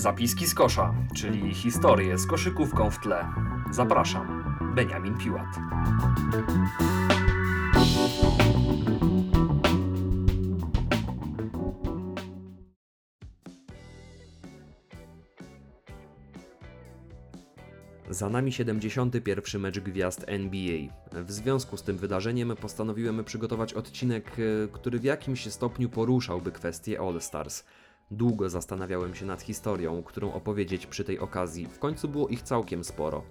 Zapiski z kosza, czyli historie z koszykówką w tle. Zapraszam, Beniamin Piłat. Za nami 71. mecz gwiazd NBA. W związku z tym wydarzeniem postanowiłem przygotować odcinek, e, który w jakimś stopniu poruszałby kwestię All Stars. Długo zastanawiałem się nad historią, którą opowiedzieć przy tej okazji. W końcu było ich całkiem sporo.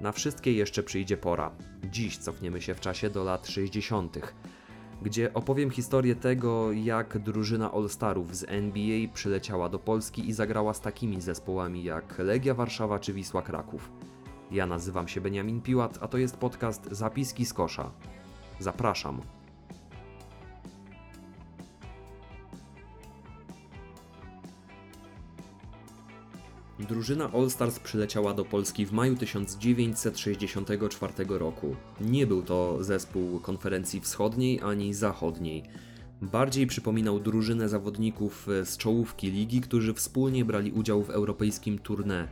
Na wszystkie jeszcze przyjdzie pora. Dziś cofniemy się w czasie do lat 60., gdzie opowiem historię tego, jak drużyna All-Starów z NBA przyleciała do Polski i zagrała z takimi zespołami jak Legia Warszawa czy Wisła Kraków. Ja nazywam się Beniamin Piłat, a to jest podcast Zapiski z kosza. Zapraszam. Drużyna All Stars przyleciała do Polski w maju 1964 roku. Nie był to zespół konferencji wschodniej ani zachodniej. Bardziej przypominał drużynę zawodników z czołówki ligi, którzy wspólnie brali udział w europejskim tournée.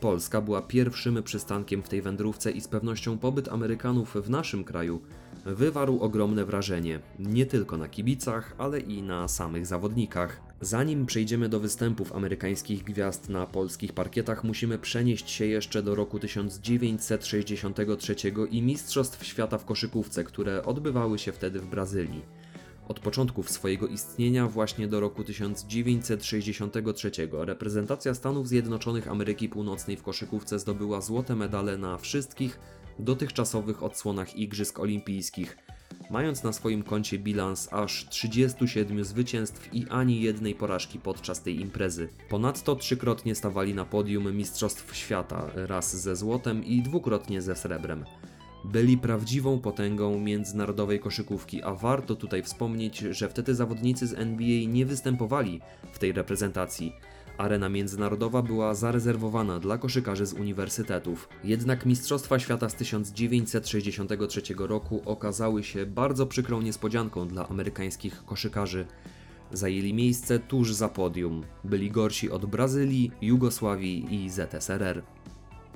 Polska była pierwszym przystankiem w tej wędrówce i z pewnością pobyt Amerykanów w naszym kraju wywarł ogromne wrażenie, nie tylko na kibicach, ale i na samych zawodnikach. Zanim przejdziemy do występów amerykańskich gwiazd na polskich parkietach, musimy przenieść się jeszcze do roku 1963 i Mistrzostw Świata w koszykówce, które odbywały się wtedy w Brazylii. Od początków swojego istnienia właśnie do roku 1963 reprezentacja Stanów Zjednoczonych Ameryki Północnej w koszykówce zdobyła złote medale na wszystkich dotychczasowych odsłonach Igrzysk Olimpijskich, mając na swoim koncie bilans aż 37 zwycięstw i ani jednej porażki podczas tej imprezy. Ponadto trzykrotnie stawali na podium Mistrzostw Świata, raz ze złotem i dwukrotnie ze srebrem byli prawdziwą potęgą międzynarodowej koszykówki, a warto tutaj wspomnieć, że wtedy zawodnicy z NBA nie występowali w tej reprezentacji. Arena międzynarodowa była zarezerwowana dla koszykarzy z uniwersytetów. Jednak Mistrzostwa Świata z 1963 roku okazały się bardzo przykrą niespodzianką dla amerykańskich koszykarzy. Zajęli miejsce tuż za podium. Byli gorsi od Brazylii, Jugosławii i ZSRR.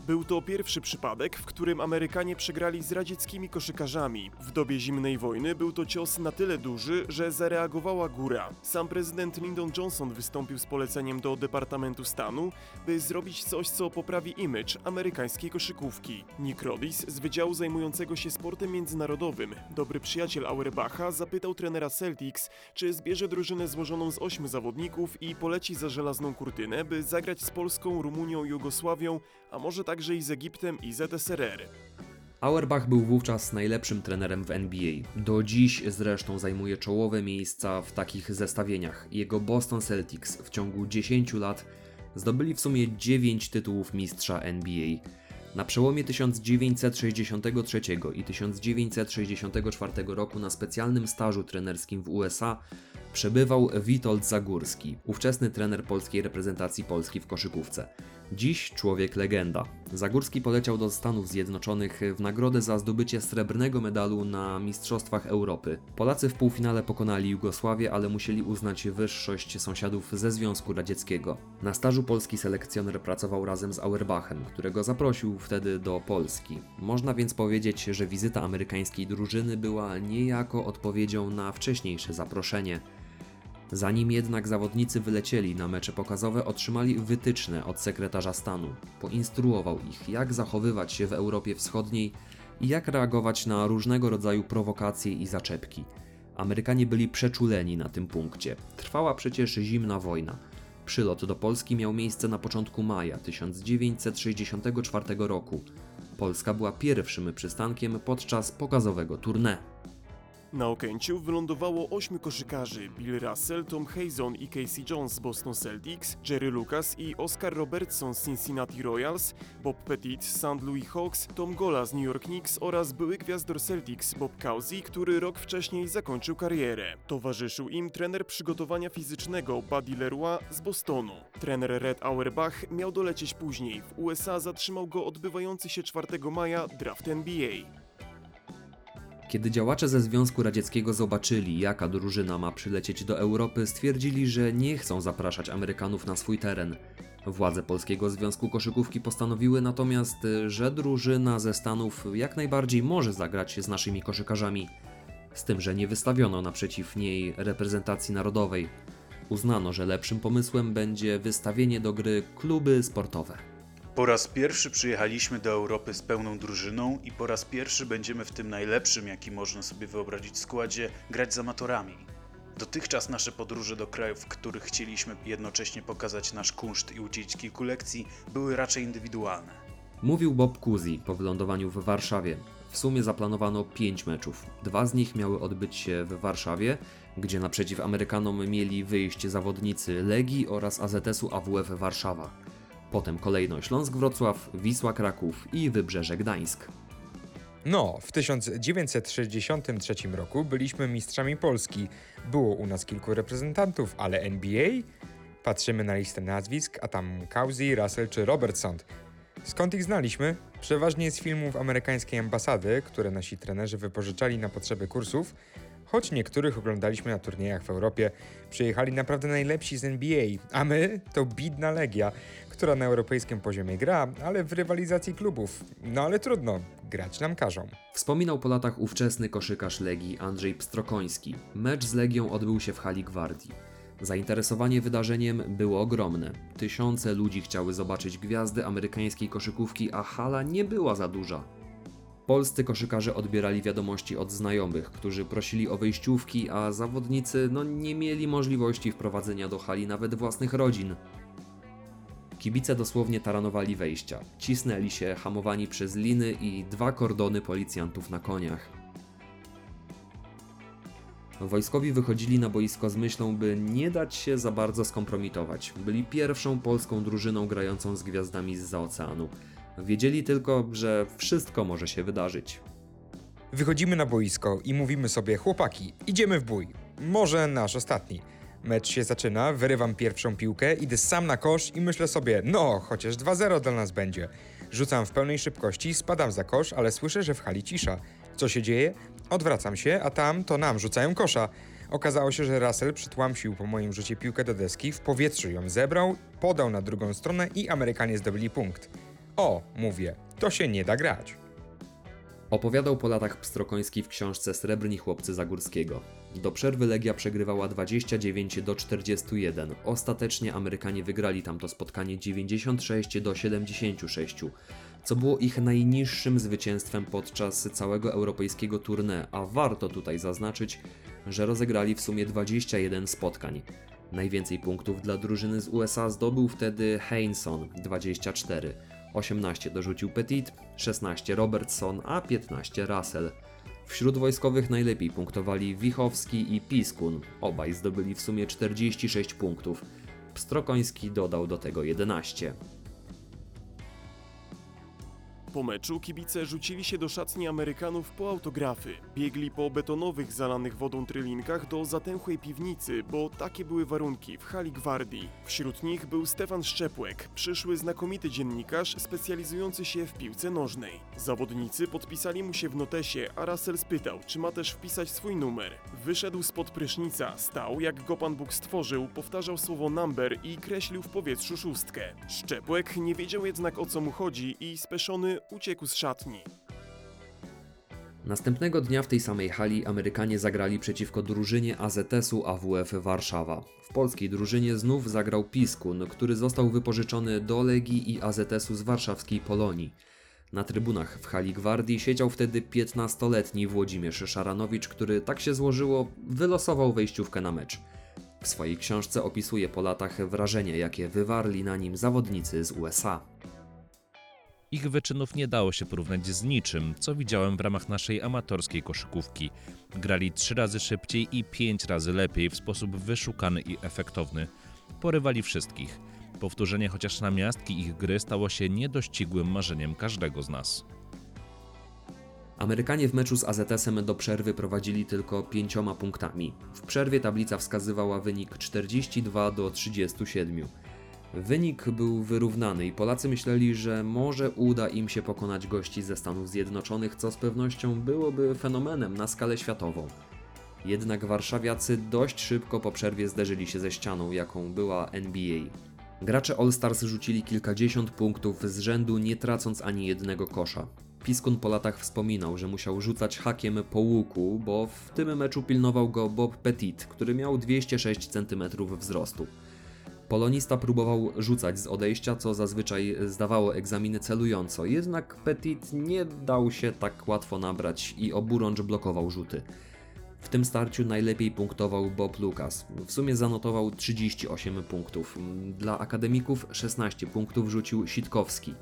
Był to pierwszy przypadek, w którym Amerykanie przegrali z radzieckimi koszykarzami. W dobie zimnej wojny był to cios na tyle duży, że zareagowała góra. Sam prezydent Lyndon Johnson wystąpił z poleceniem do Departamentu Stanu, by zrobić coś, co poprawi image amerykańskiej koszykówki. Nick Rodis z wydziału zajmującego się sportem międzynarodowym, dobry przyjaciel Auerbacha, zapytał trenera Celtics, czy zbierze drużynę złożoną z ośmiu zawodników i poleci za żelazną kurtynę, by zagrać z Polską, Rumunią, Jugosławią, a może także i z Egiptem i ZSRR. Auerbach był wówczas najlepszym trenerem w NBA. Do dziś zresztą zajmuje czołowe miejsca w takich zestawieniach. Jego Boston Celtics w ciągu 10 lat zdobyli w sumie 9 tytułów mistrza NBA. Na przełomie 1963 i 1964 roku na specjalnym stażu trenerskim w USA przebywał Witold Zagórski, ówczesny trener polskiej reprezentacji Polski w koszykówce. Dziś człowiek legenda. Zagórski poleciał do Stanów Zjednoczonych w nagrodę za zdobycie srebrnego medalu na Mistrzostwach Europy. Polacy w półfinale pokonali Jugosławię, ale musieli uznać wyższość sąsiadów ze Związku Radzieckiego. Na stażu polski selekcjoner pracował razem z Auerbachem, którego zaprosił wtedy do Polski. Można więc powiedzieć, że wizyta amerykańskiej drużyny była niejako odpowiedzią na wcześniejsze zaproszenie. Zanim jednak zawodnicy wylecieli na mecze pokazowe, otrzymali wytyczne od sekretarza stanu. Poinstruował ich, jak zachowywać się w Europie Wschodniej i jak reagować na różnego rodzaju prowokacje i zaczepki. Amerykanie byli przeczuleni na tym punkcie. Trwała przecież zimna wojna. Przylot do Polski miał miejsce na początku maja 1964 roku. Polska była pierwszym przystankiem podczas pokazowego tournée. Na Okęciu wylądowało ośmiu koszykarzy: Bill Russell, Tom Hazon i Casey Jones z Boston Celtics, Jerry Lucas i Oscar Robertson z Cincinnati Royals, Bob Pettit z St. Louis Hawks, Tom Gola z New York Knicks oraz były gwiazdor Celtics Bob Cousy, który rok wcześniej zakończył karierę. Towarzyszył im trener przygotowania fizycznego Buddy Leroy z Bostonu. Trener Red Auerbach miał dolecieć później. W USA zatrzymał go odbywający się 4 maja draft NBA. Kiedy działacze ze Związku Radzieckiego zobaczyli, jaka drużyna ma przylecieć do Europy, stwierdzili, że nie chcą zapraszać Amerykanów na swój teren. Władze Polskiego Związku Koszykówki postanowiły natomiast, że drużyna ze Stanów jak najbardziej może zagrać z naszymi koszykarzami, z tym, że nie wystawiono naprzeciw niej reprezentacji narodowej. Uznano, że lepszym pomysłem będzie wystawienie do gry kluby sportowe. Po raz pierwszy przyjechaliśmy do Europy z pełną drużyną i po raz pierwszy będziemy w tym najlepszym, jaki można sobie wyobrazić składzie, grać z amatorami. Dotychczas nasze podróże do krajów, w których chcieliśmy jednocześnie pokazać nasz kunszt i udzielić kilku lekcji, były raczej indywidualne. Mówił Bob Cousy po wylądowaniu w Warszawie. W sumie zaplanowano 5 meczów. Dwa z nich miały odbyć się w Warszawie, gdzie naprzeciw Amerykanom mieli wyjść zawodnicy Legii oraz AZS-u AWF Warszawa. Potem kolejno Śląsk Wrocław, Wisła Kraków i Wybrzeże Gdańsk. No, w 1963 roku byliśmy mistrzami Polski. Było u nas kilku reprezentantów, ale NBA? Patrzymy na listę nazwisk, a tam Cousy, Russell czy Robertson. Skąd ich znaliśmy? Przeważnie z filmów amerykańskiej ambasady, które nasi trenerzy wypożyczali na potrzeby kursów, choć niektórych oglądaliśmy na turniejach w Europie. Przyjechali naprawdę najlepsi z NBA, a my to bidna legia, która na europejskim poziomie gra, ale w rywalizacji klubów. No ale trudno, grać nam każą. Wspominał po latach ówczesny koszykarz Legii Andrzej Pstrokoński. Mecz z Legią odbył się w hali Gwardii. Zainteresowanie wydarzeniem było ogromne. Tysiące ludzi chciały zobaczyć gwiazdy amerykańskiej koszykówki, a hala nie była za duża. Polscy koszykarze odbierali wiadomości od znajomych, którzy prosili o wejściówki, a zawodnicy no, nie mieli możliwości wprowadzenia do hali nawet własnych rodzin. Kibice dosłownie taranowali wejścia, cisnęli się hamowani przez liny i dwa kordony policjantów na koniach. Wojskowi wychodzili na boisko z myślą, by nie dać się za bardzo skompromitować. Byli pierwszą polską drużyną grającą z gwiazdami z oceanu. Wiedzieli tylko, że wszystko może się wydarzyć. Wychodzimy na boisko i mówimy sobie, chłopaki, idziemy w bój. Może nasz ostatni. Mecz się zaczyna, wyrywam pierwszą piłkę, idę sam na kosz i myślę sobie, no, chociaż 2-0 dla nas będzie. Rzucam w pełnej szybkości, spadam za kosz, ale słyszę, że w hali cisza. Co się dzieje? Odwracam się, a tam to nam rzucają kosza. Okazało się, że Russell przytłamsił po moim rzucie piłkę do deski, w powietrzu ją zebrał, podał na drugą stronę i Amerykanie zdobyli punkt. O, mówię, to się nie da grać. Opowiadał po latach Pstrokoński w książce Srebrni Chłopcy Zagórskiego. Do przerwy Legia przegrywała 29 do 41. Ostatecznie Amerykanie wygrali tamto spotkanie 96 do 76, co było ich najniższym zwycięstwem podczas całego europejskiego tournée, a warto tutaj zaznaczyć, że rozegrali w sumie 21 spotkań. Najwięcej punktów dla drużyny z USA zdobył wtedy Heinson 24. 18 dorzucił Petit, 16 Robertson, a 15 Russell. Wśród wojskowych najlepiej punktowali Wichowski i Piskun, obaj zdobyli w sumie 46 punktów. Pstrokoński dodał do tego 11. Po meczu kibice rzucili się do szatni Amerykanów po autografy. Biegli po betonowych, zalanych wodą trylinkach do zatęchłej piwnicy, bo takie były warunki w hali gwardii. Wśród nich był Stefan Szczepłek, przyszły znakomity dziennikarz specjalizujący się w piłce nożnej. Zawodnicy podpisali mu się w notesie, a Russell spytał, czy ma też wpisać swój numer. Wyszedł spod prysznica, stał jak go Pan Bóg stworzył, powtarzał słowo number i kreślił w powietrzu szóstkę. Szczepłek nie wiedział jednak o co mu chodzi i speszony uciekł z szatni. Następnego dnia w tej samej hali Amerykanie zagrali przeciwko drużynie AZS-u AWF Warszawa. W polskiej drużynie znów zagrał Piskun, który został wypożyczony do Legii i AZS-u z warszawskiej Polonii. Na trybunach w hali Gwardii siedział wtedy 15-letni Włodzimierz Szaranowicz, który tak się złożyło, wylosował wejściówkę na mecz. W swojej książce opisuje po latach wrażenie, jakie wywarli na nim zawodnicy z USA. Ich wyczynów nie dało się porównać z niczym, co widziałem w ramach naszej amatorskiej koszykówki. Grali trzy razy szybciej i pięć razy lepiej w sposób wyszukany i efektowny. Porywali wszystkich. Powtórzenie chociaż na miastki ich gry stało się niedościgłym marzeniem każdego z nas. Amerykanie w meczu z AZS-em do przerwy prowadzili tylko pięcioma punktami. W przerwie tablica wskazywała wynik 42 do 37. Wynik był wyrównany i Polacy myśleli, że może uda im się pokonać gości ze Stanów Zjednoczonych, co z pewnością byłoby fenomenem na skalę światową. Jednak warszawiacy dość szybko po przerwie zderzyli się ze ścianą, jaką była NBA. Gracze All Stars rzucili kilkadziesiąt punktów z rzędu, nie tracąc ani jednego kosza. Piskun po latach wspominał, że musiał rzucać hakiem po łuku, bo w tym meczu pilnował go Bob Petit, który miał 206 cm wzrostu. Polonista próbował rzucać z odejścia, co zazwyczaj zdawało egzaminy celująco, jednak Petit nie dał się tak łatwo nabrać i oburącz blokował rzuty. W tym starciu najlepiej punktował Bob Lucas. W sumie zanotował 38 punktów. Dla akademików 16 punktów rzucił Sitkowski.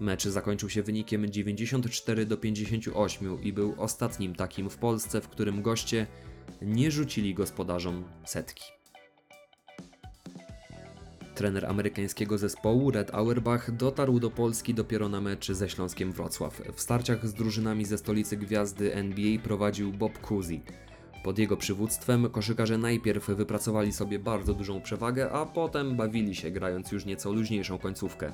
Mecz zakończył się wynikiem 94 do 58 i był ostatnim takim w Polsce, w którym goście nie rzucili gospodarzom setki. Trener amerykańskiego zespołu Red Auerbach dotarł do Polski dopiero na mecz ze Śląskiem Wrocław. W starciach z drużynami ze stolicy gwiazdy NBA prowadził Bob Cousy. Pod jego przywództwem koszykarze najpierw wypracowali sobie bardzo dużą przewagę, a potem bawili się grając już nieco luźniejszą końcówkę.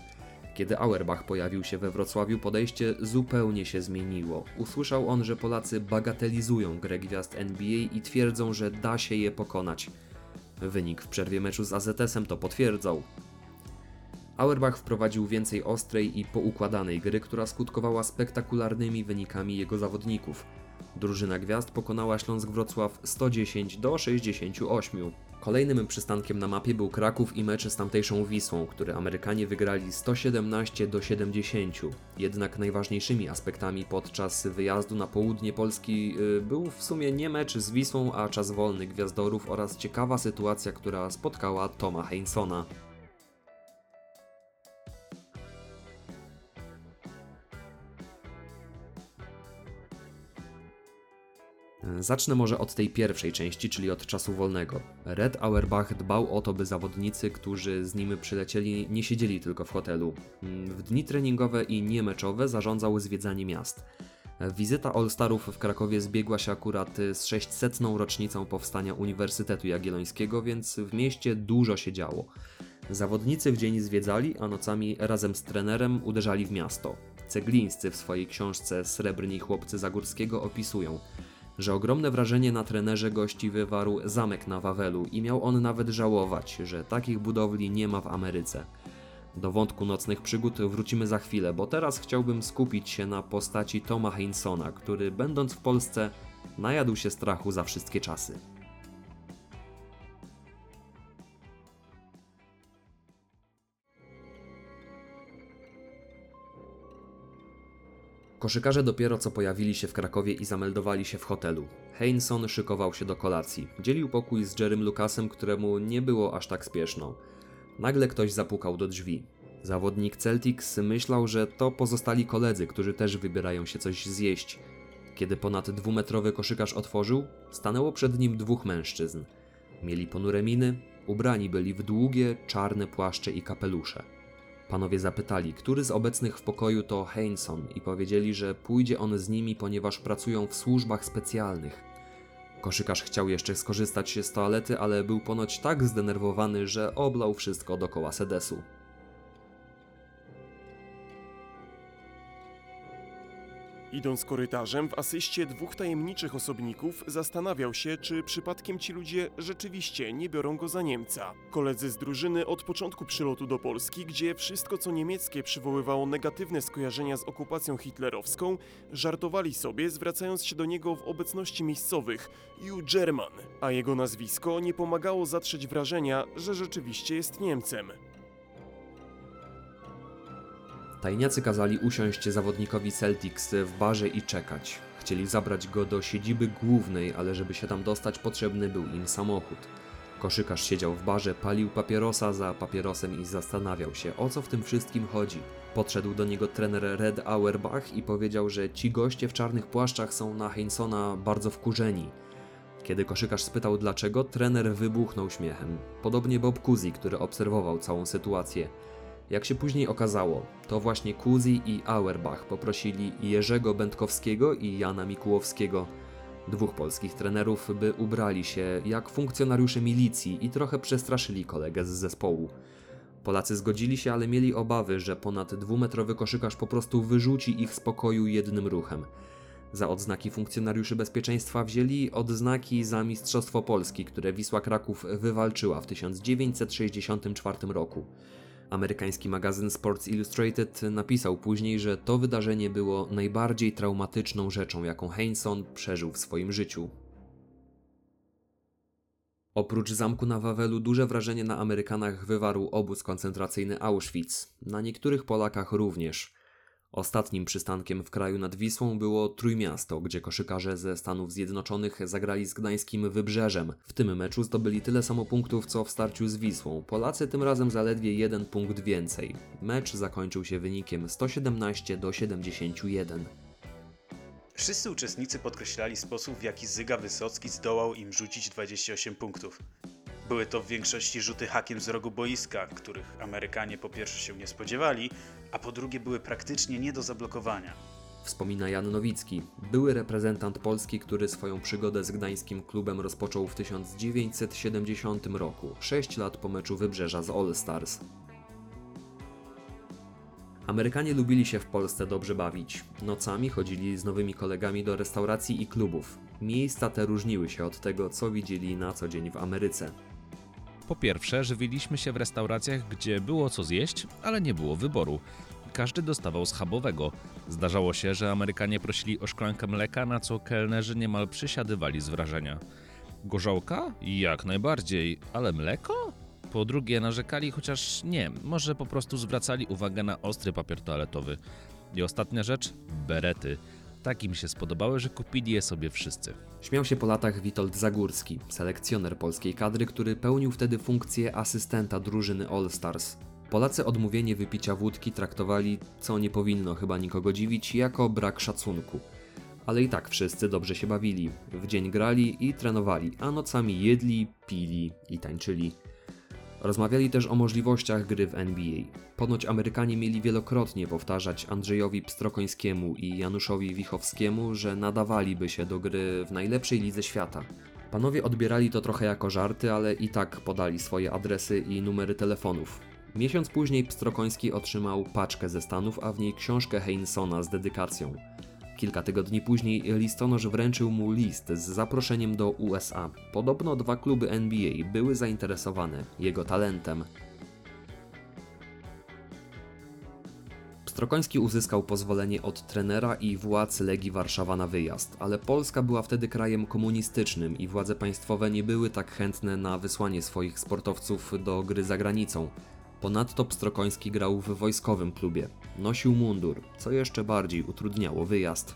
Kiedy Auerbach pojawił się we Wrocławiu, podejście zupełnie się zmieniło. Usłyszał on, że Polacy bagatelizują grę gwiazd NBA i twierdzą, że da się je pokonać. Wynik w przerwie meczu z AZS-em to potwierdzał. Auerbach wprowadził więcej ostrej i poukładanej gry, która skutkowała spektakularnymi wynikami jego zawodników. Drużyna gwiazd pokonała Śląsk Wrocław 110 do 68. Kolejnym przystankiem na mapie był Kraków i mecz z tamtejszą Wisłą, który Amerykanie wygrali 117 do 70. Jednak najważniejszymi aspektami podczas wyjazdu na południe Polski y, był w sumie nie mecz z Wisłą, a czas wolny gwiazdorów oraz ciekawa sytuacja, która spotkała Toma Heinsona. Zacznę może od tej pierwszej części, czyli od czasu wolnego. Red Auerbach dbał o to, by zawodnicy, którzy z nim przylecieli, nie siedzieli tylko w hotelu. W dni treningowe i niemeczowe zarządzał zwiedzanie miast. Wizyta All-Starów w Krakowie zbiegła się akurat z 600. rocznicą powstania Uniwersytetu Jagiellońskiego, więc w mieście dużo się działo. Zawodnicy w dzień zwiedzali, a nocami razem z trenerem uderzali w miasto. Ceglińscy w swojej książce Srebrni chłopcy Zagórskiego opisują – że ogromne wrażenie na trenerze gości wywarł zamek na Wawelu i miał on nawet żałować, że takich budowli nie ma w Ameryce. Do wątku nocnych przygód wrócimy za chwilę, bo teraz chciałbym skupić się na postaci Toma Heinsona, który będąc w Polsce najadł się strachu za wszystkie czasy. Koszykarze dopiero co pojawili się w Krakowie i zameldowali się w hotelu. Heinson szykował się do kolacji. Dzielił pokój z Jerrym Lucasem, któremu nie było aż tak spieszno. Nagle ktoś zapukał do drzwi. Zawodnik Celtics myślał, że to pozostali koledzy, którzy też wybierają się coś zjeść. Kiedy ponad dwumetrowy koszykarz otworzył, stanęło przed nim dwóch mężczyzn. Mieli ponure miny, ubrani byli w długie, czarne płaszcze i kapelusze. Panowie zapytali, który z obecnych w pokoju to Heinson i powiedzieli, że pójdzie on z nimi, ponieważ pracują w służbach specjalnych. Koszykarz chciał jeszcze skorzystać z toalety, ale był ponoć tak zdenerwowany, że oblał wszystko dokoła sedesu. Idąc korytarzem w asyście dwóch tajemniczych osobników, zastanawiał się, czy przypadkiem ci ludzie rzeczywiście nie biorą go za Niemca. Koledzy z drużyny od początku przylotu do Polski, gdzie wszystko co niemieckie przywoływało negatywne skojarzenia z okupacją hitlerowską, żartowali sobie, zwracając się do niego w obecności miejscowych You German, a jego nazwisko nie pomagało zatrzeć wrażenia, że rzeczywiście jest Niemcem. Tajniacy kazali usiąść zawodnikowi Celtics w barze i czekać. Chcieli zabrać go do siedziby głównej, ale żeby się tam dostać, potrzebny był im samochód. Koszykarz siedział w barze, palił papierosa za papierosem i zastanawiał się, o co w tym wszystkim chodzi. Podszedł do niego trener Red Auerbach i powiedział, że ci goście w czarnych płaszczach są na Heinsona bardzo wkurzeni. Kiedy koszykarz spytał dlaczego, trener wybuchnął śmiechem. Podobnie Bob Cousy, który obserwował całą sytuację. Jak się później okazało, to właśnie Kuzi i Auerbach poprosili Jerzego Będkowskiego i Jana Mikułowskiego, dwóch polskich trenerów, by ubrali się jak funkcjonariusze milicji i trochę przestraszyli kolegę z zespołu. Polacy zgodzili się, ale mieli obawy, że ponad dwumetrowy koszykarz po prostu wyrzuci ich z pokoju jednym ruchem. Za odznaki funkcjonariuszy bezpieczeństwa wzięli odznaki za Mistrzostwo Polski, które Wisła Kraków wywalczyła w 1964 roku. Amerykański magazyn Sports Illustrated napisał później, że to wydarzenie było najbardziej traumatyczną rzeczą, jaką Heinsohn przeżył w swoim życiu. Oprócz zamku na Wawelu duże wrażenie na Amerykanach wywarł obóz koncentracyjny Auschwitz, na niektórych Polakach również. Ostatnim przystankiem w kraju nad Wisłą było Trójmiasto, gdzie koszykarze ze Stanów Zjednoczonych zagrali z gdańskim Wybrzeżem. W tym meczu zdobyli tyle samo punktów co w starciu z Wisłą. Polacy tym razem zaledwie jeden punkt więcej. Mecz zakończył się wynikiem 117 do 71. Wszyscy uczestnicy podkreślali sposób, w jaki Zyga Wysocki zdołał im rzucić 28 punktów. Były to w większości rzuty hakiem z rogu boiska, których Amerykanie po pierwsze się nie spodziewali, a po drugie były praktycznie nie do zablokowania. Wspomina Jan Nowicki, były reprezentant Polski, który swoją przygodę z gdańskim klubem rozpoczął w 1970 roku, 6 lat po meczu Wybrzeża z All Stars. Amerykanie lubili się w Polsce dobrze bawić. Nocami chodzili z nowymi kolegami do restauracji i klubów. Miejsca te różniły się od tego, co widzieli na co dzień w Ameryce. Po pierwsze, żywiliśmy się w restauracjach, gdzie było co zjeść, ale nie było wyboru. Każdy dostawał schabowego. Zdarzało się, że Amerykanie prosili o szklankę mleka, na co kelnerzy niemal przysiadywali z wrażenia. Gorzałka? Jak najbardziej, ale mleko? Po drugie, narzekali, chociaż nie, może po prostu zwracali uwagę na ostry papier toaletowy. I ostatnia rzecz berety. Tak im się spodobały, że kupili je sobie wszyscy. Śmiał się po latach Witold Zagórski, selekcjoner polskiej kadry, który pełnił wtedy funkcję asystenta drużyny All Stars. Polacy odmówienie wypicia wódki traktowali, co nie powinno chyba nikogo dziwić, jako brak szacunku. Ale i tak wszyscy dobrze się bawili. W dzień grali i trenowali, a nocami jedli, pili i tańczyli. Rozmawiali też o możliwościach gry w NBA. Ponoć Amerykanie mieli wielokrotnie powtarzać Andrzejowi Pstrokońskiemu i Januszowi Wichowskiemu, że nadawaliby się do gry w najlepszej lidze świata. Panowie odbierali to trochę jako żarty, ale i tak podali swoje adresy i numery telefonów. Miesiąc później Pstrokoński otrzymał paczkę ze Stanów, a w niej książkę Heinsona z dedykacją. Kilka tygodni później listonosz wręczył mu list z zaproszeniem do USA. Podobno dwa kluby NBA były zainteresowane jego talentem. Strokoński uzyskał pozwolenie od trenera i władz Legii Warszawa na wyjazd, ale Polska była wtedy krajem komunistycznym i władze państwowe nie były tak chętne na wysłanie swoich sportowców do gry za granicą. Ponadto Pstrokoński grał w wojskowym klubie. Nosił mundur, co jeszcze bardziej utrudniało wyjazd.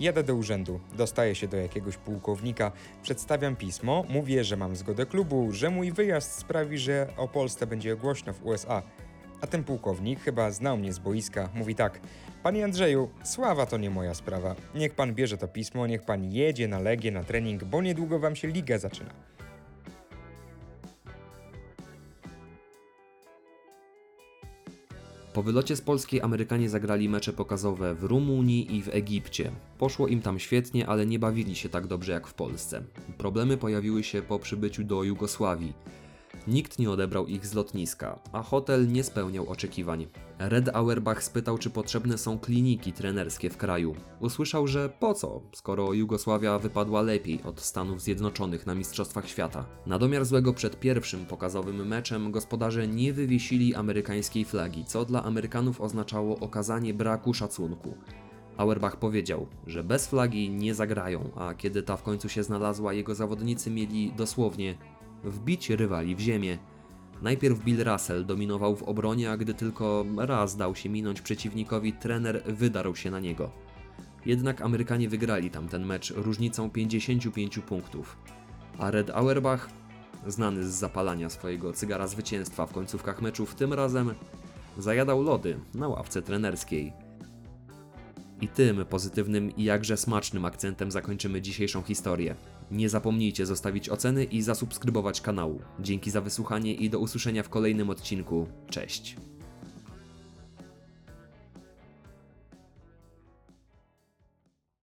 Jadę do urzędu, dostaję się do jakiegoś pułkownika, przedstawiam pismo, mówię, że mam zgodę klubu, że mój wyjazd sprawi, że o Polsce będzie głośno w USA. A ten pułkownik chyba znał mnie z boiska, mówi tak: Panie Andrzeju, sława to nie moja sprawa. Niech pan bierze to pismo, niech pan jedzie na legię, na trening, bo niedługo wam się liga zaczyna. Po wylocie z Polski Amerykanie zagrali mecze pokazowe w Rumunii i w Egipcie. Poszło im tam świetnie, ale nie bawili się tak dobrze jak w Polsce. Problemy pojawiły się po przybyciu do Jugosławii. Nikt nie odebrał ich z lotniska, a hotel nie spełniał oczekiwań. Red Auerbach spytał, czy potrzebne są kliniki trenerskie w kraju. Usłyszał, że po co, skoro Jugosławia wypadła lepiej od Stanów Zjednoczonych na Mistrzostwach Świata. Na domiar złego przed pierwszym pokazowym meczem gospodarze nie wywiesili amerykańskiej flagi, co dla Amerykanów oznaczało okazanie braku szacunku. Auerbach powiedział, że bez flagi nie zagrają, a kiedy ta w końcu się znalazła, jego zawodnicy mieli dosłownie wbić rywali w ziemię. Najpierw Bill Russell dominował w obronie, a gdy tylko raz dał się minąć przeciwnikowi, trener wydarł się na niego. Jednak Amerykanie wygrali tamten mecz różnicą 55 punktów. A Red Auerbach, znany z zapalania swojego cygara zwycięstwa w końcówkach meczów, tym razem zajadał lody na ławce trenerskiej. I tym pozytywnym i jakże smacznym akcentem zakończymy dzisiejszą historię. Nie zapomnijcie zostawić oceny i zasubskrybować kanału. Dzięki za wysłuchanie i do usłyszenia w kolejnym odcinku. Cześć.